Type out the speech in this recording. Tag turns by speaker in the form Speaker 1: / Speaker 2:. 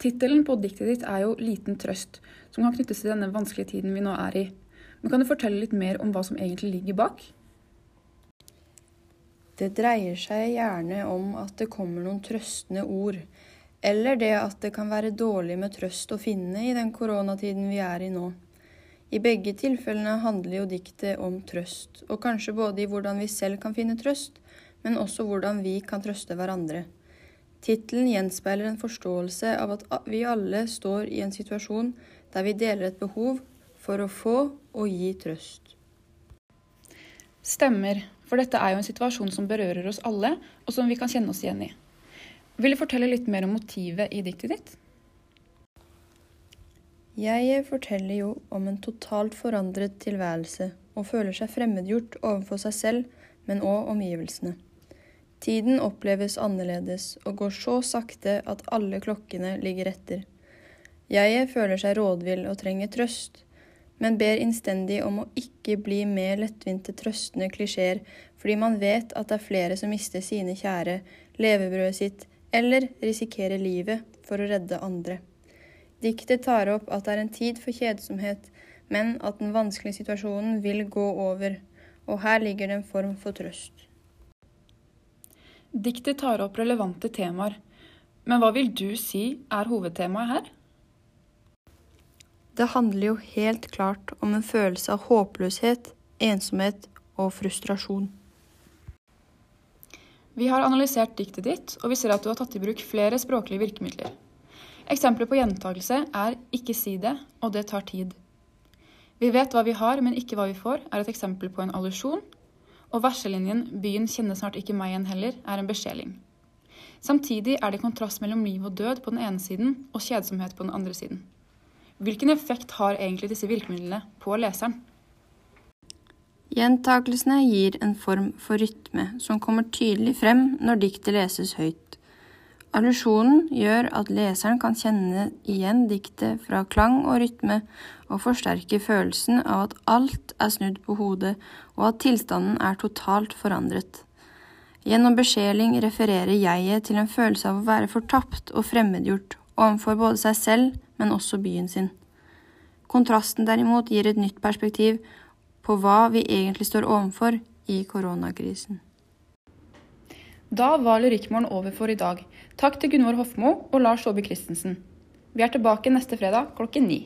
Speaker 1: Tittelen på diktet ditt er jo 'Liten trøst', som kan knyttes til denne vanskelige tiden vi nå er i. Men kan du fortelle litt mer om hva som egentlig ligger bak?
Speaker 2: Det dreier seg gjerne om at det kommer noen trøstende ord, eller det at det kan være dårlig med trøst å finne i den koronatiden vi er i nå. I begge tilfellene handler jo diktet om trøst, og kanskje både i hvordan vi selv kan finne trøst, men også hvordan vi kan trøste hverandre. Tittelen gjenspeiler en forståelse av at vi alle står i en situasjon der vi deler et behov for å få og gi trøst.
Speaker 1: Stemmer, for dette er jo en situasjon som berører oss alle, og som vi kan kjenne oss igjen i. Vil du fortelle litt mer om motivet i diktet ditt?
Speaker 2: Jeg forteller jo om en totalt forandret tilværelse, og føler seg fremmedgjort overfor seg selv, men òg omgivelsene. Tiden oppleves annerledes og går så sakte at alle klokkene ligger etter. Jeg føler seg rådvill og trenger trøst, men ber innstendig om å ikke bli med lettvinte trøstende klisjeer fordi man vet at det er flere som mister sine kjære, levebrødet sitt eller risikerer livet for å redde andre. Diktet tar opp at det er en tid for kjedsomhet, men at den vanskelige situasjonen vil gå over, og her ligger det en form for trøst.
Speaker 1: Diktet tar opp relevante temaer, men hva vil du si er hovedtemaet her?
Speaker 2: Det handler jo helt klart om en følelse av håpløshet, ensomhet og frustrasjon.
Speaker 1: Vi har analysert diktet ditt, og vi ser at du har tatt i bruk flere språklige virkemidler. Eksempler på gjentagelse er 'ikke si det', og 'det tar tid'. Vi vet hva vi har, men ikke hva vi får, er et eksempel på en allusjon, og varsellinjen 'byen kjenner snart ikke meg igjen heller' er en beskjeling. Samtidig er det kontrast mellom liv og død på den ene siden og kjedsomhet på den andre siden. Hvilken effekt har egentlig disse virkemidlene på leseren?
Speaker 2: Gjentakelsene gir en form for rytme som kommer tydelig frem når diktet leses høyt. Allusjonen gjør at leseren kan kjenne igjen diktet fra klang og rytme, og forsterke følelsen av at alt er snudd på hodet, og at tilstanden er totalt forandret. Gjennom besjeling refererer jeget til en følelse av å være fortapt og fremmedgjort overfor både seg selv, men også byen sin. Kontrasten derimot gir et nytt perspektiv på hva vi egentlig står overfor i koronakrisen.
Speaker 1: Da var Lyrikkmorgen over for i dag. Takk til Gunvor Hofmo og Lars Saabye Christensen. Vi er tilbake neste fredag klokken ni.